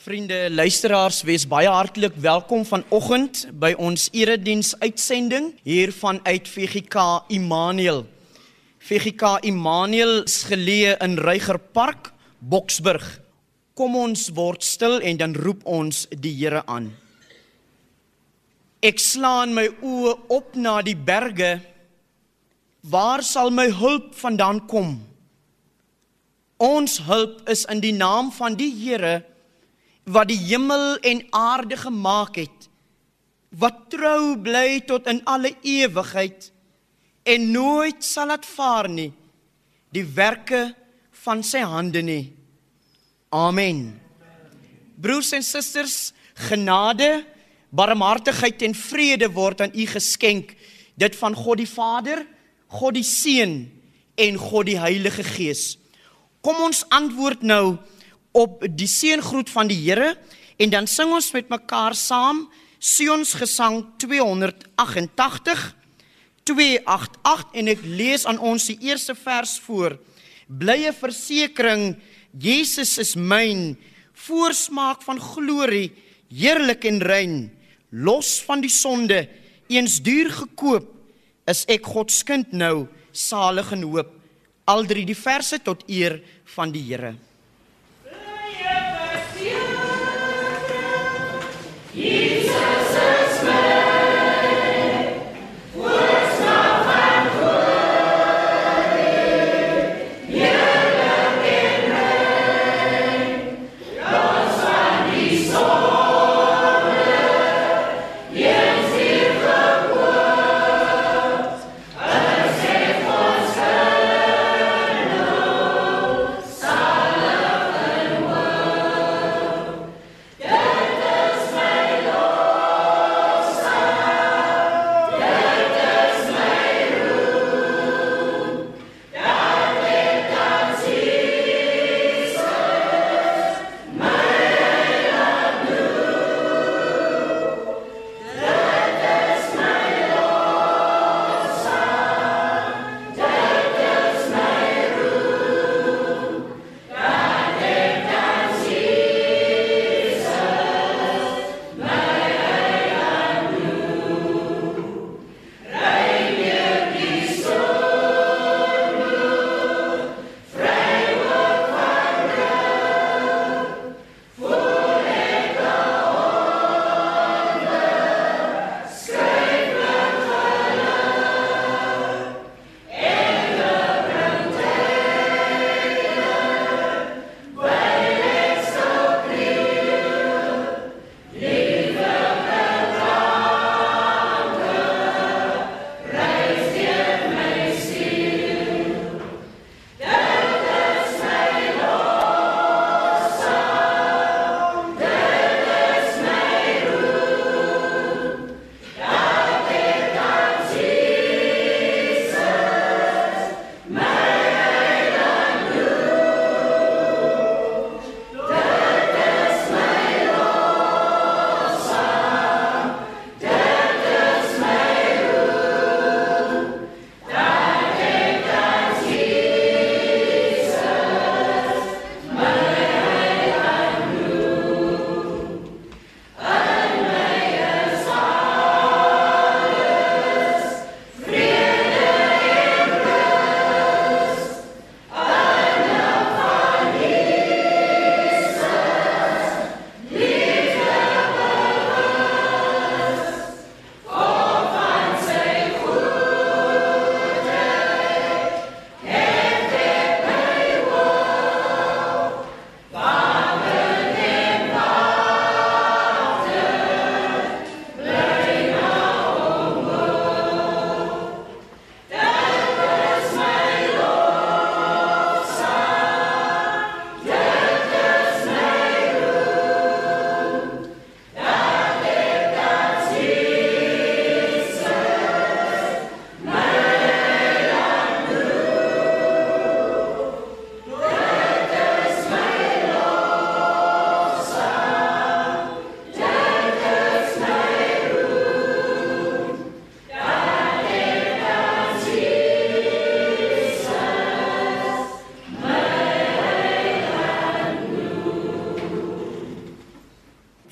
Vriende, luisteraars, wees baie hartlik welkom vanoggend by ons erediens uitsending hier vanuit VGK Immanuel. VGK Immanuel is geleë in Reiger Park, Boksburg. Kom ons word stil en dan roep ons die Here aan. Ek slaan my oë op na die berge. Waar sal my hulp vandaan kom? Ons hulp is in die naam van die Here wat die hemel en aarde gemaak het wat trou bly tot in alle ewigheid en nooit sal dit vaar nie die werke van sy hande nie. Amen. Broers en susters genade barmhartigheid en vrede word aan u geskenk. Dit van God die Vader God die Seun en God die Heilige Gees. Kom ons antwoord nou op die seëngroet van die Here en dan sing ons met mekaar saam Sions gesang 288 288 en ek lees aan ons die eerste vers voor. Blye versekering Jesus is myn voorsmaak van glorie heerlik en rein los van die sonde eens duur gekoop is ek God se kind nou salig en hoop. Al drie die verse tot eer van die Here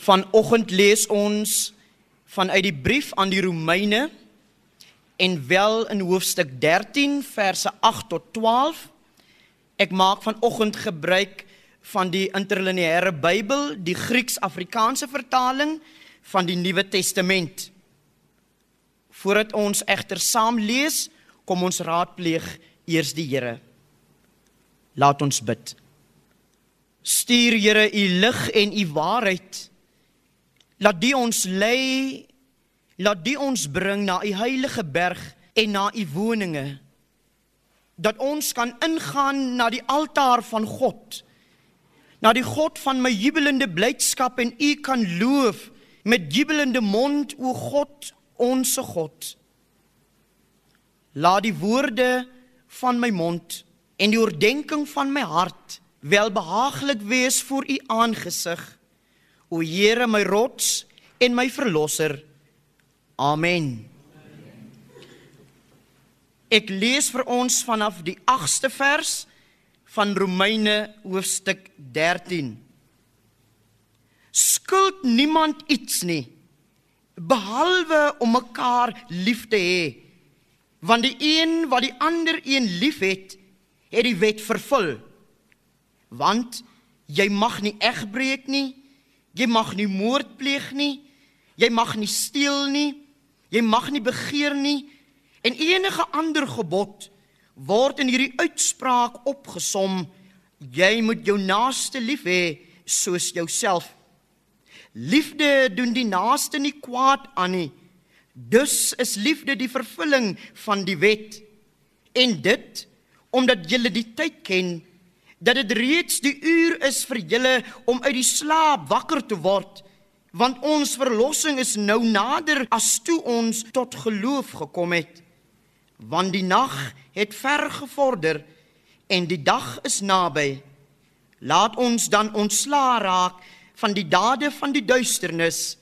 Vanoggend lees ons vanuit die brief aan die Romeine en wel in hoofstuk 13 verse 8 tot 12. Ek maak vanoggend gebruik van die interlineêre Bybel, die Grieks-Afrikaanse vertaling van die Nuwe Testament. Voordat ons egter saam lees, kom ons raadpleeg eers die Here. Laat ons bid. Stuur Here u lig en u waarheid. Laat die ons lei, laat die ons bring na u heilige berg en na u woninge. Dat ons kan ingaan na die altaar van God. Na die God van my jubelende blydskap en u kan loof met jubelende mond o God, onsse God. Laat die woorde van my mond en die oordeenking van my hart welbehaaglik wees voor u aangesig. O Here my rots en my verlosser. Amen. Ek lees vir ons vanaf die 8ste vers van Romeine hoofstuk 13. Skuld niemand iets nie behalwe om mekaar lief te hê. Want die een wat die ander een liefhet, het die wet vervul. Want jy mag nie egbreek nie, jy mag nie moord pleeg nie, jy mag nie steel nie, jy mag nie begeer nie en enige ander gebod word in hierdie uitspraak opgesom: jy moet jou naaste lief hê soos jouself. Liefde doen die naaste nie kwaad aan nie. Dus is liefde die vervulling van die wet. En dit omdat julle die tyd ken dat dit reeds die uur is vir julle om uit die slaap wakker te word want ons verlossing is nou nader as toe ons tot geloof gekom het. Want die nag het ver gevorder en die dag is naby. Laat ons dan ontslaa raak van die dade van die duisternis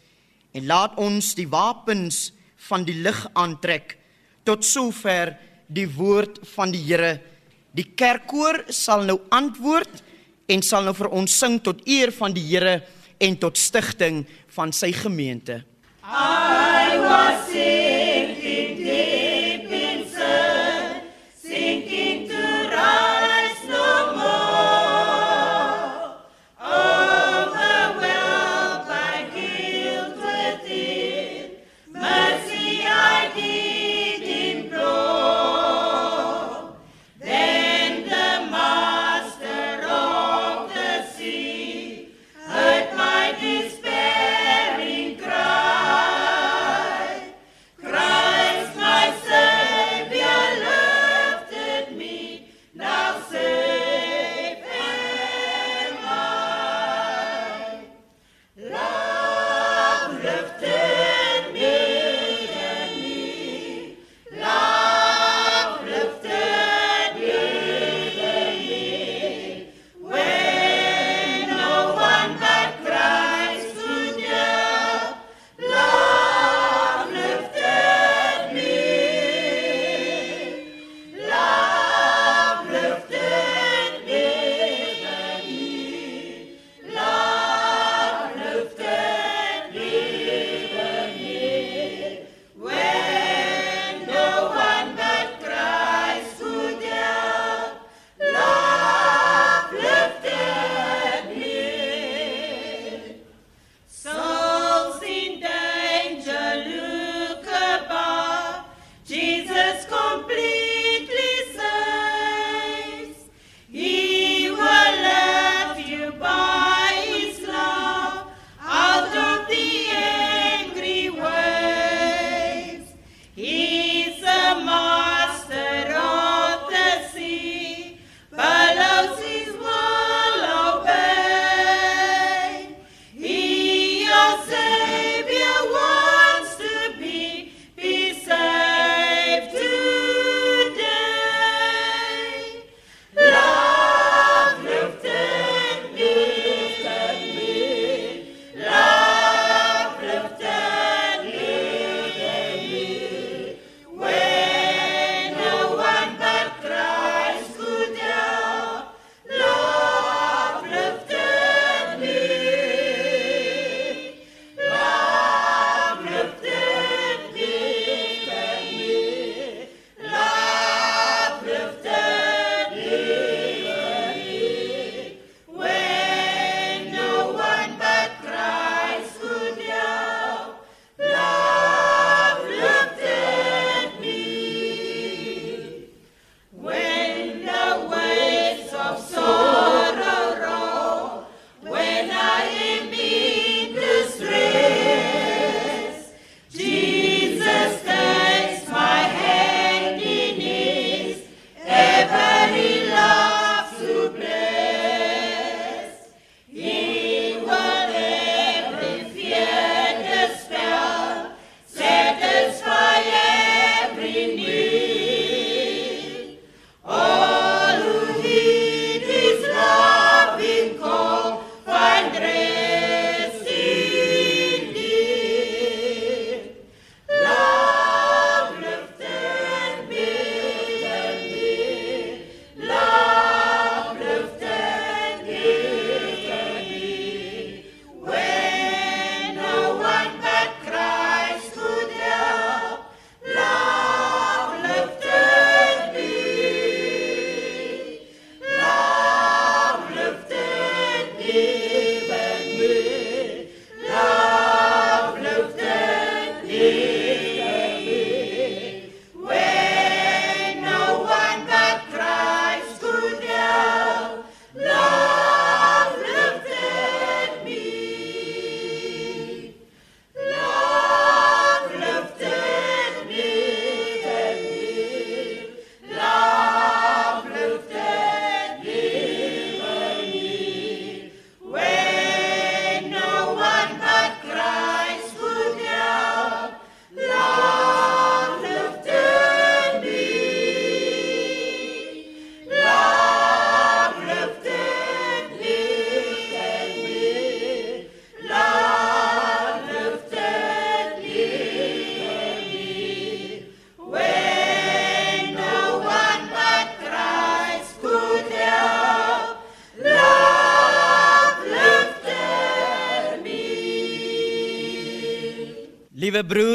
en laat ons die wapens van die lig aantrek tot sover die woord van die Here die kerkkoor sal nou antwoord en sal nou vir ons sing tot eer van die Here en tot stigting van sy gemeente I was sick. Liewe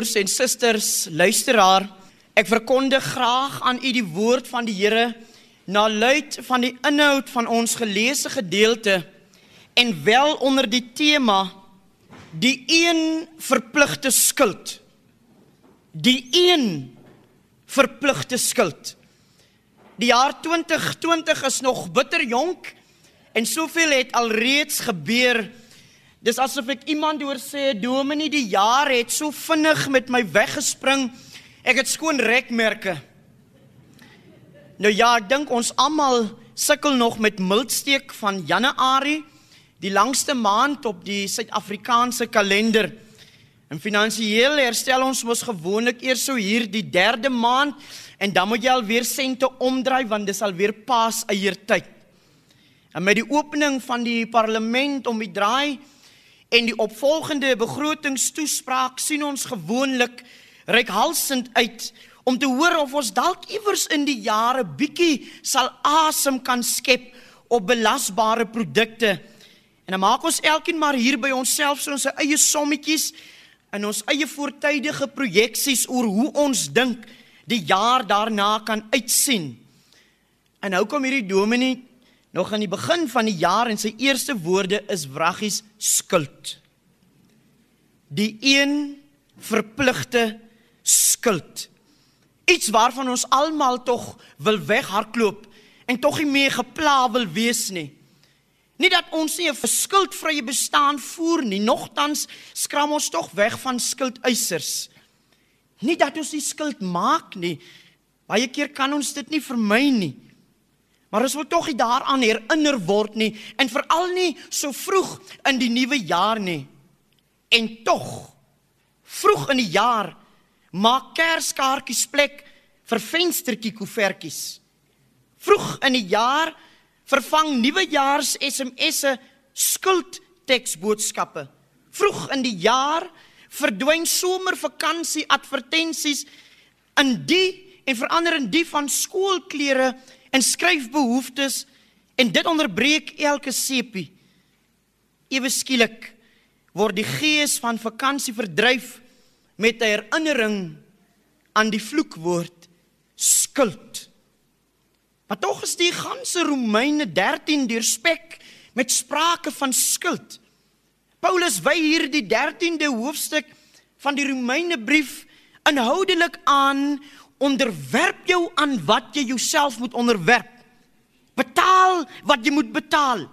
broers en susters, luisteraar, ek verkondig graag aan u die woord van die Here na luid van die inhoud van ons geleesde gedeelte en wel onder die tema die een verpligte skuld. Die een verpligte skuld. Die jaar 2020 is nog bitter jonk en soveel het alreeds gebeur Dis asof ek iemand hoor sê, "Dominee, die jaar het so vinnig met my weggespring. Ek het skoon rekmerke." Nou ja, ek dink ons almal sukkel nog met mildsteek van Januarie, die langste maand op die Suid-Afrikaanse kalender. En finansiëel herstel ons mos gewoonlik eers so hier die 3de maand en dan moet jy alweer sente omdraai want dis alweer paas eiertyd. En met die opening van die parlement om die draai en die opvolgende begrotingstoespraak sien ons gewoonlik reikhalsend uit om te hoor of ons dalk iewers in die jare bietjie sal asem kan skep op belasbare produkte. En dan maak ons elkeen maar hier by onsself so ons eie sommetjies en ons eie voortydige projeksies oor hoe ons dink die jaar daarna kan uitsien. En nou kom hierdie dominee nog aan die begin van die jaar en sy eerste woorde is wraggies skuld. Die een verpligte skuld. Iets waarvan ons almal tog wil weghardloop en tog nie meer gepla wil wees nie. Nie dat ons nie 'n verskuldvrye bestaan voer nie, nogtans skram ons tog weg van skuldeisers. Nie dat ons nie skuld maak nie. Baie keer kan ons dit nie vermy nie. Maar ons wil tog nie daaraan herinner word nie en veral nie so vroeg in die nuwe jaar nie. En tog vroeg in die jaar maak kerskaartjies plek vir venstertjie koevertjies. Vroeg in die jaar vervang nuwejaars SMS'e skuldteksboodskappe. Vroeg in die jaar verdwyn somervakansie advertensies in die en verander in die van skoolklere en skryf behoeftes en dit onderbreek elke sepie. Ewe skielik word die gees van vakansie verdryf met 'n herinnering aan die vloekwoord skuld. Maar tog is die ganse Romeine 13 deurspek met sprake van skuld. Paulus wy hier die 13de hoofstuk van die Romeine brief inhoudelik aan onderwerp jou aan wat jy jouself moet onderwerp. Betaal wat jy moet betaal.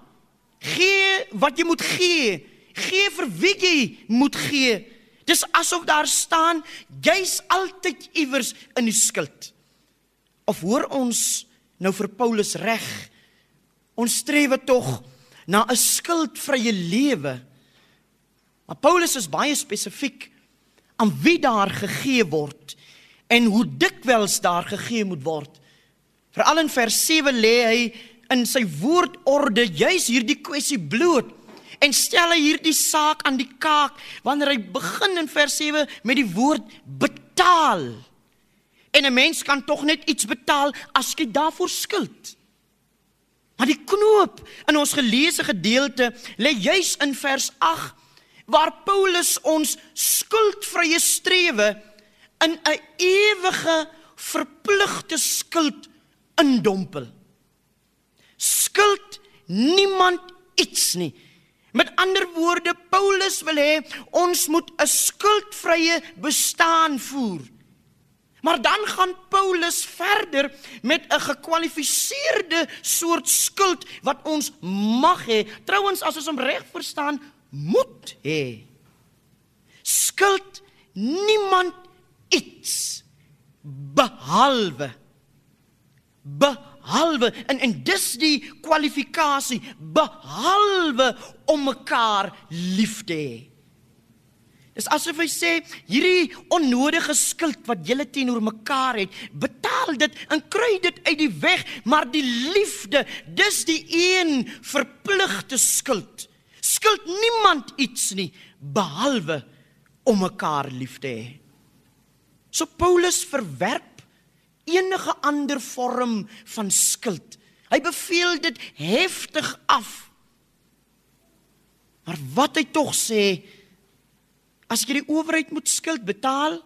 Gee wat jy moet gee. Gee vir wie jy moet gee. Dis asof daar staan jy's altyd iewers in die skuld. Of hoor ons nou vir Paulus reg? Ons streef tog na 'n skuldvrye lewe. Maar Paulus is baie spesifiek aan wie daar gegee word en hoe dikwels daar gegee moet word. Veral in vers 7 lê hy in sy woordorde juis hierdie kwessie bloot en stel hy hierdie saak aan die kaak wanneer hy begin in vers 7 met die woord betaal. En 'n mens kan tog net iets betaal as jy daarvoor skuld. Maar die knoop in ons geleesde gedeelte lê juis in vers 8 waar Paulus ons skuldvrye strewe in 'n ewige verpligte skuld indompel. Skuld niemand iets nie. Met ander woorde, Paulus wil hê ons moet 'n skuldvrye bestaan voer. Maar dan gaan Paulus verder met 'n gekwalifiseerde soort skuld wat ons mag hê. Trouwens, as ons hom reg verstaan, moet hê. Skuld niemand iets behalwe behalwe en en dis die kwalifikasie behalwe om mekaar lief te hê. Dis asof hy sê hierdie onnodige skuld wat julle teenoor mekaar het, betaal dit en kry dit uit die weg, maar die liefde, dis die een verpligte skuld. Skuld niemand iets nie behalwe om mekaar lief te hê. So Paulus verwerp enige ander vorm van skuld. Hy beveel dit heftig af. Maar wat hy tog sê As jy die owerheid moet skuld betaal,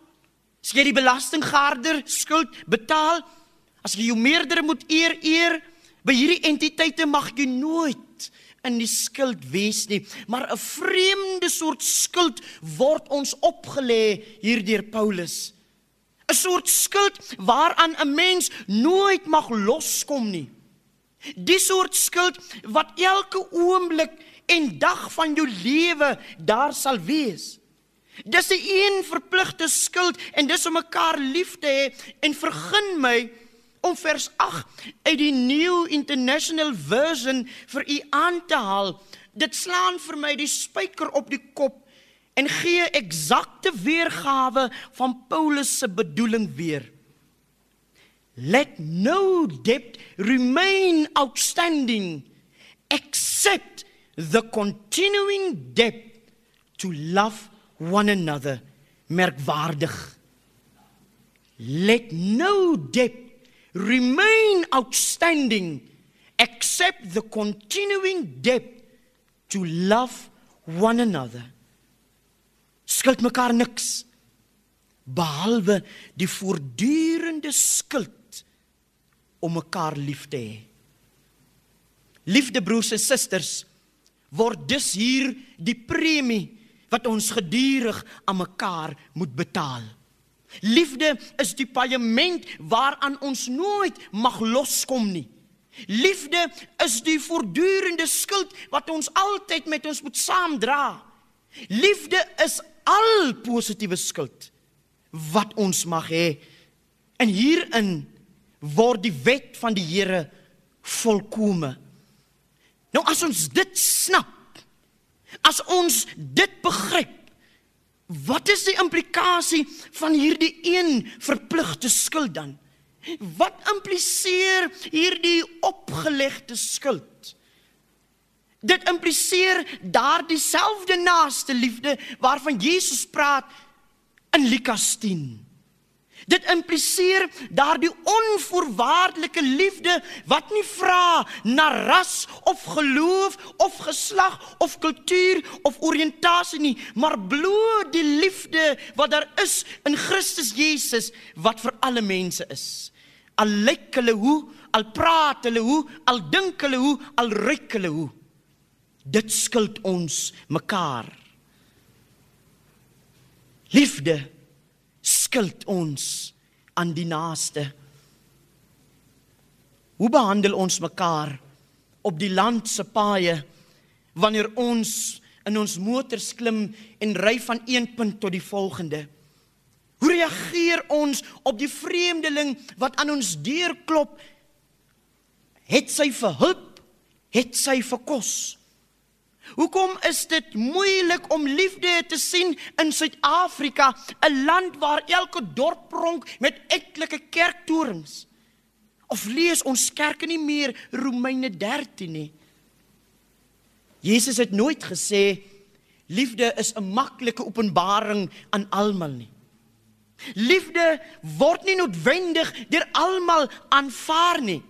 as jy die belastinggaarder skuld betaal, as jy jou meerdere moet eer eer, by hierdie entiteite mag jy nooit in die skuld wees nie, maar 'n vreemde soort skuld word ons opgelê hier deur Paulus. 'n Soort skuld waaraan 'n mens nooit mag loskom nie. Die soort skuld wat elke oomblik en dag van jou lewe daar sal wees. Dis 'n een verpligte skuld en dis om mekaar lief te hê en vergun my om vers 8 uit die New International Version vir u aan te haal. Dit slaan vir my die spyker op die kop en gee eksakte weergawe van Paulus se bedoeling weer. Let no debt remain outstanding except the continuing debt to love one another merkwaardig let no debt remain outstanding except the continuing debt to love one another skuld mekaar niks behalwe die voortdurende skuld om mekaar lief te hê liefde broers en susters word dus hier die premie wat ons gedurig aan mekaar moet betaal. Liefde is die paaiement waaraan ons nooit mag loskom nie. Liefde is die voortdurende skuld wat ons altyd met ons moet saamdra. Liefde is al positiewe skuld wat ons mag hê. En hierin word die wet van die Here volkome. Nou as ons dit snap, As ons dit begryp, wat is die implikasie van hierdie een verpligte skuld dan? Wat impliseer hierdie opgelegde skuld? Dit impliseer daardie selfde naaste liefde waarvan Jesus praat in Lukas 10. Dit impliseer daardie onvoorwaardelike liefde wat nie vra na ras of geloof of geslag of kultuur of oriëntasie nie, maar bloot die liefde wat daar is in Christus Jesus wat vir alle mense is. Al lyk hulle hoe, al praat hulle hoe, al dink hulle hoe, al ruik hulle hoe. Dit skuld ons mekaar. Liefde skuld ons aan die naaste. Hoe behandel ons mekaar op die land se paaie wanneer ons in ons motors klim en ry van een punt tot die volgende? Hoe reageer ons op die vreemdeling wat aan ons deur klop? Het sy vir hulp? Het sy vir kos? Hoekom is dit moeilik om liefde te sien in Suid-Afrika, 'n land waar elke dorp pronk met etlike kerktorens? Of lees ons kerke nie meer Romeine 13 nie? Jesus het nooit gesê liefde is 'n maklike openbaring aan almal nie. Liefde word nie noodwendig deur almal aanvaar nie.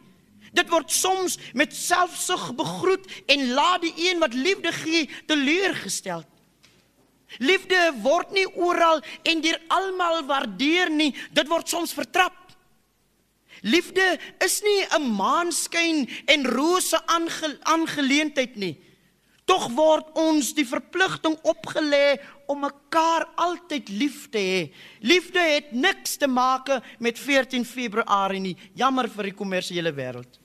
Dit word soms met selfsug begroet en laat die een wat liefde gee teleurgestel. Liefde word nie oral en deur almal waardeer nie. Dit word soms vertrap. Liefde is nie 'n maanskyn en rose aange, aangeleentheid nie. Tog word ons die verpligting opgelê om mekaar altyd lief te hê. Liefde het niks te maak met 14 Februarie nie. Jammer vir die kommersiële wêreld.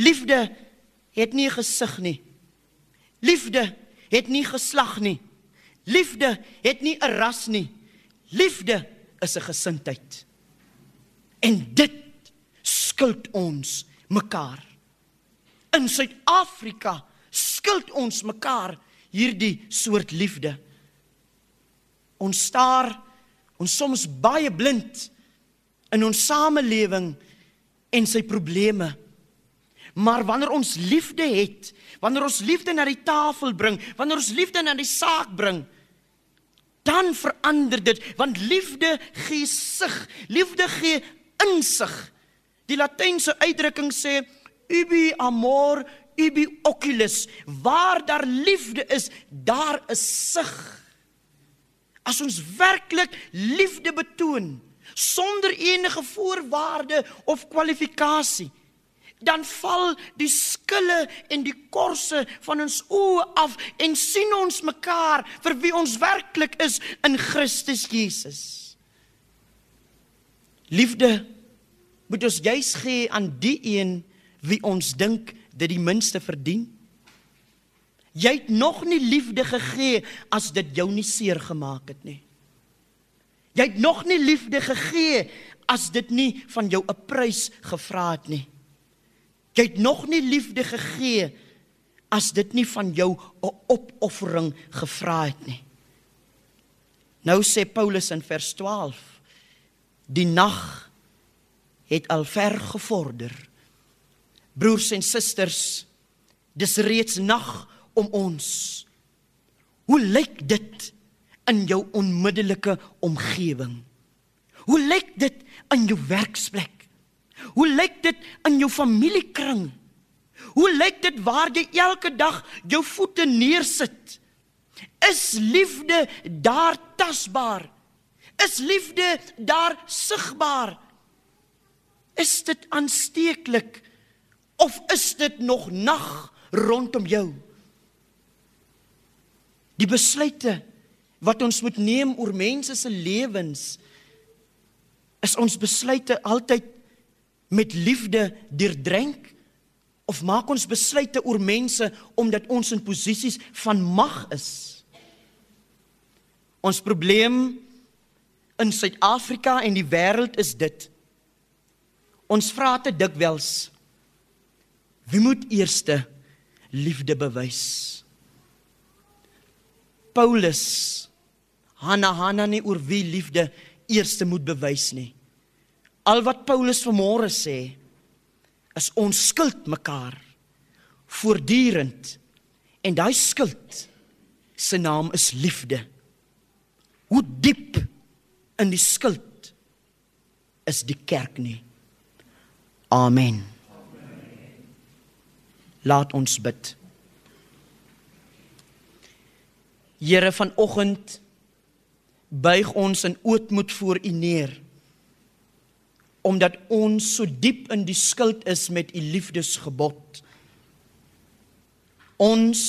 Liefde het nie gesig nie. Liefde het nie geslag nie. Liefde het nie 'n ras nie. Liefde is 'n gesindheid. En dit skuld ons mekaar. In Suid-Afrika skuld ons mekaar hierdie soort liefde. Ons staar ons soms baie blind in ons samelewing en sy probleme. Maar wanneer ons liefde het, wanneer ons liefde na die tafel bring, wanneer ons liefde na die saak bring, dan verander dit, want liefde gee sig, liefde gee insig. Die latynse uitdrukking sê ubi amor ubi oculus, waar daar liefde is, daar is sig. As ons werklik liefde betoon sonder enige voorwaarde of kwalifikasie, dan val die skille en die korse van ons oë af en sien ons mekaar vir wie ons werklik is in Christus Jesus. Liefde moet ons juis gee aan die een wie ons dink dit die minste verdien. Jy het nog nie liefde gegee as dit jou nie seer gemaak het nie. Jy het nog nie liefde gegee as dit nie van jou 'n prys gevra het nie. Jy het nog nie liefde gegee as dit nie van jou 'n opoffering gevra het nie. Nou sê Paulus in vers 12: Die nag het al ver gevorder. Broers en susters, dis reeds nag om ons. Hoe lyk dit in jou onmiddellike omgewing? Hoe lyk dit in jou werksplek? Hoe lyk dit in jou familiekring? Hoe lyk dit waar jy elke dag jou voete neersit? Is liefde daar tasbaar? Is liefde daar sigbaar? Is dit aansteeklik of is dit nog nag rondom jou? Die besluite wat ons moet neem oor mense se lewens is ons besluite altyd met liefde deurdrink of maak ons besluite oor mense omdat ons in posisies van mag is? Ons probleem in Suid-Afrika en die wêreld is dit. Ons vra te dikwels wie moet eerste liefde bewys? Paulus Hanna Hanna nie oor wie liefde eerste moet bewys nie. Al wat Paulus vanmôre sê is ons skuld mekaar voortdurend en daai skuld se naam is liefde. Hoe diep in die skuld is die kerk nie. Amen. Laat ons bid. Here vanoggend buig ons in ootmoed voor U neer omdat ons so diep in die skuld is met u liefdesgebod. Ons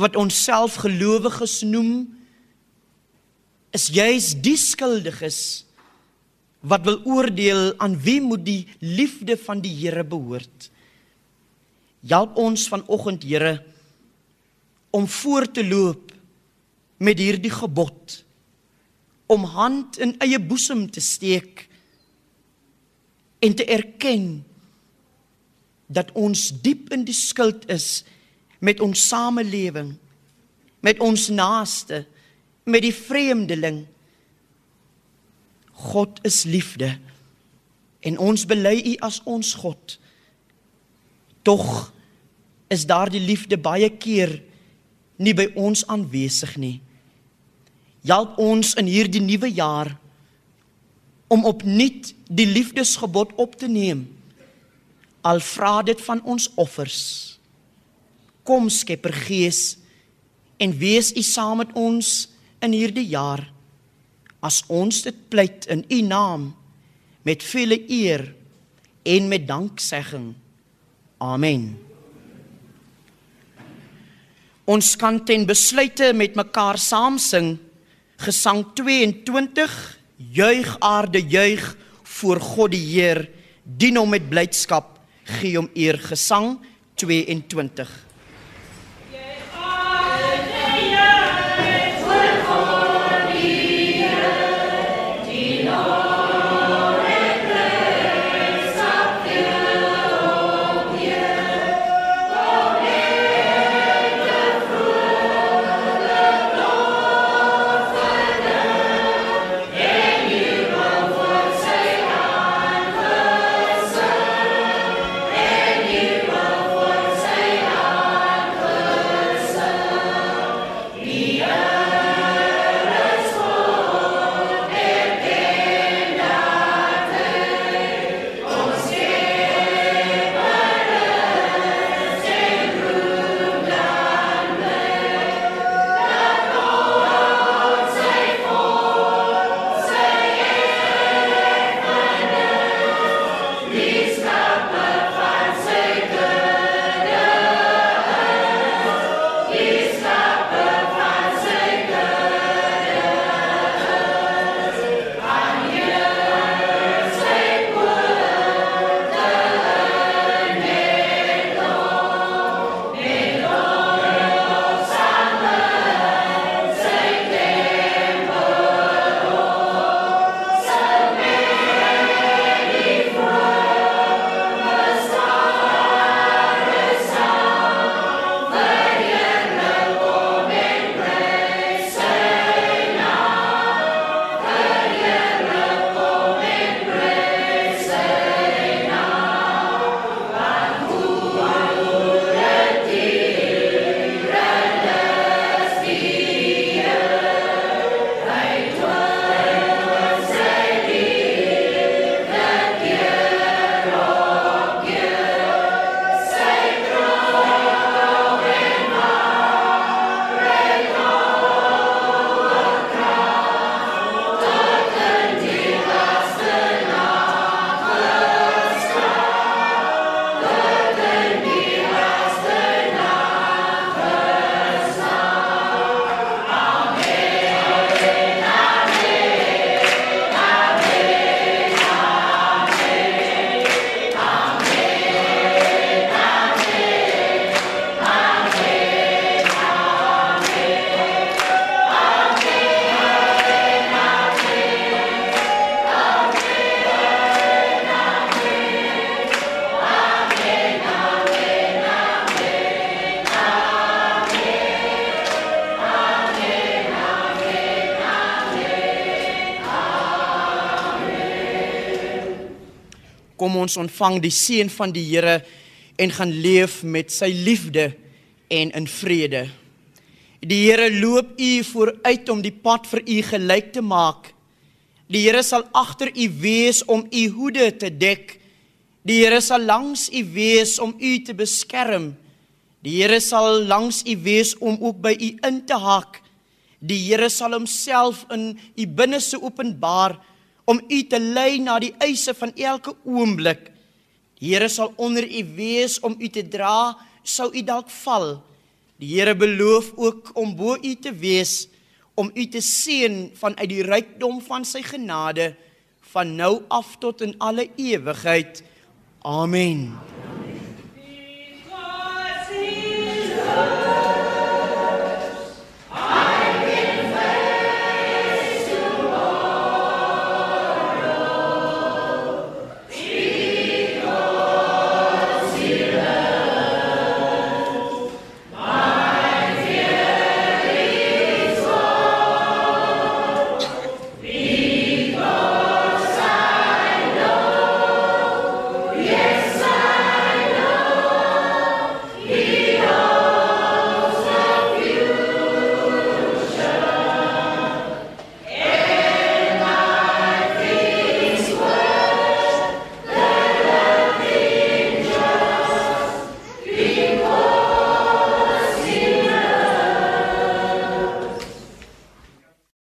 wat onsself gelowiges noem is juis die skuldiges wat wil oordeel aan wie moet die liefde van die Here behoort. Help ons vanoggend Here om voor te loop met hierdie gebod om hand in eie boesem te steek en te erken dat ons diep in die skuld is met ons samelewing met ons naaste met die vreemdeling. God is liefde en ons bely U as ons God. Tog is daardie liefde baie keer nie by ons aanwesig nie. Help ons in hierdie nuwe jaar om opnuut die liefdesgebod op te neem. Al vra dit van ons offers. Kom Skepper Gees en wees U saam met ons in hierdie jaar as ons dit pleit in U naam met vele eer en met danksegging. Amen. Ons kan ten besluite met mekaar saam sing Gesang 22 Juig aarde juig voor God die Heer, dien hom met blydskap, gee hom eer. Gesang 22. Ons ontvang die seën van die Here en gaan leef met sy liefde en in vrede. Die Here loop u vooruit om die pad vir u gelyk te maak. Die Here sal agter u wees om u hoede te dek. Die Here sal langs u wees om u te beskerm. Die Here sal langs u wees om ook by u in te hak. Die Here sal homself in u binneste openbaar om u te lei na die eise van elke oomblik. Die Here sal onder u wees om u te dra sou u dalk val. Die Here beloof ook om bo u te wees om u te seën vanuit die rykdom van sy genade van nou af tot in alle ewigheid. Amen.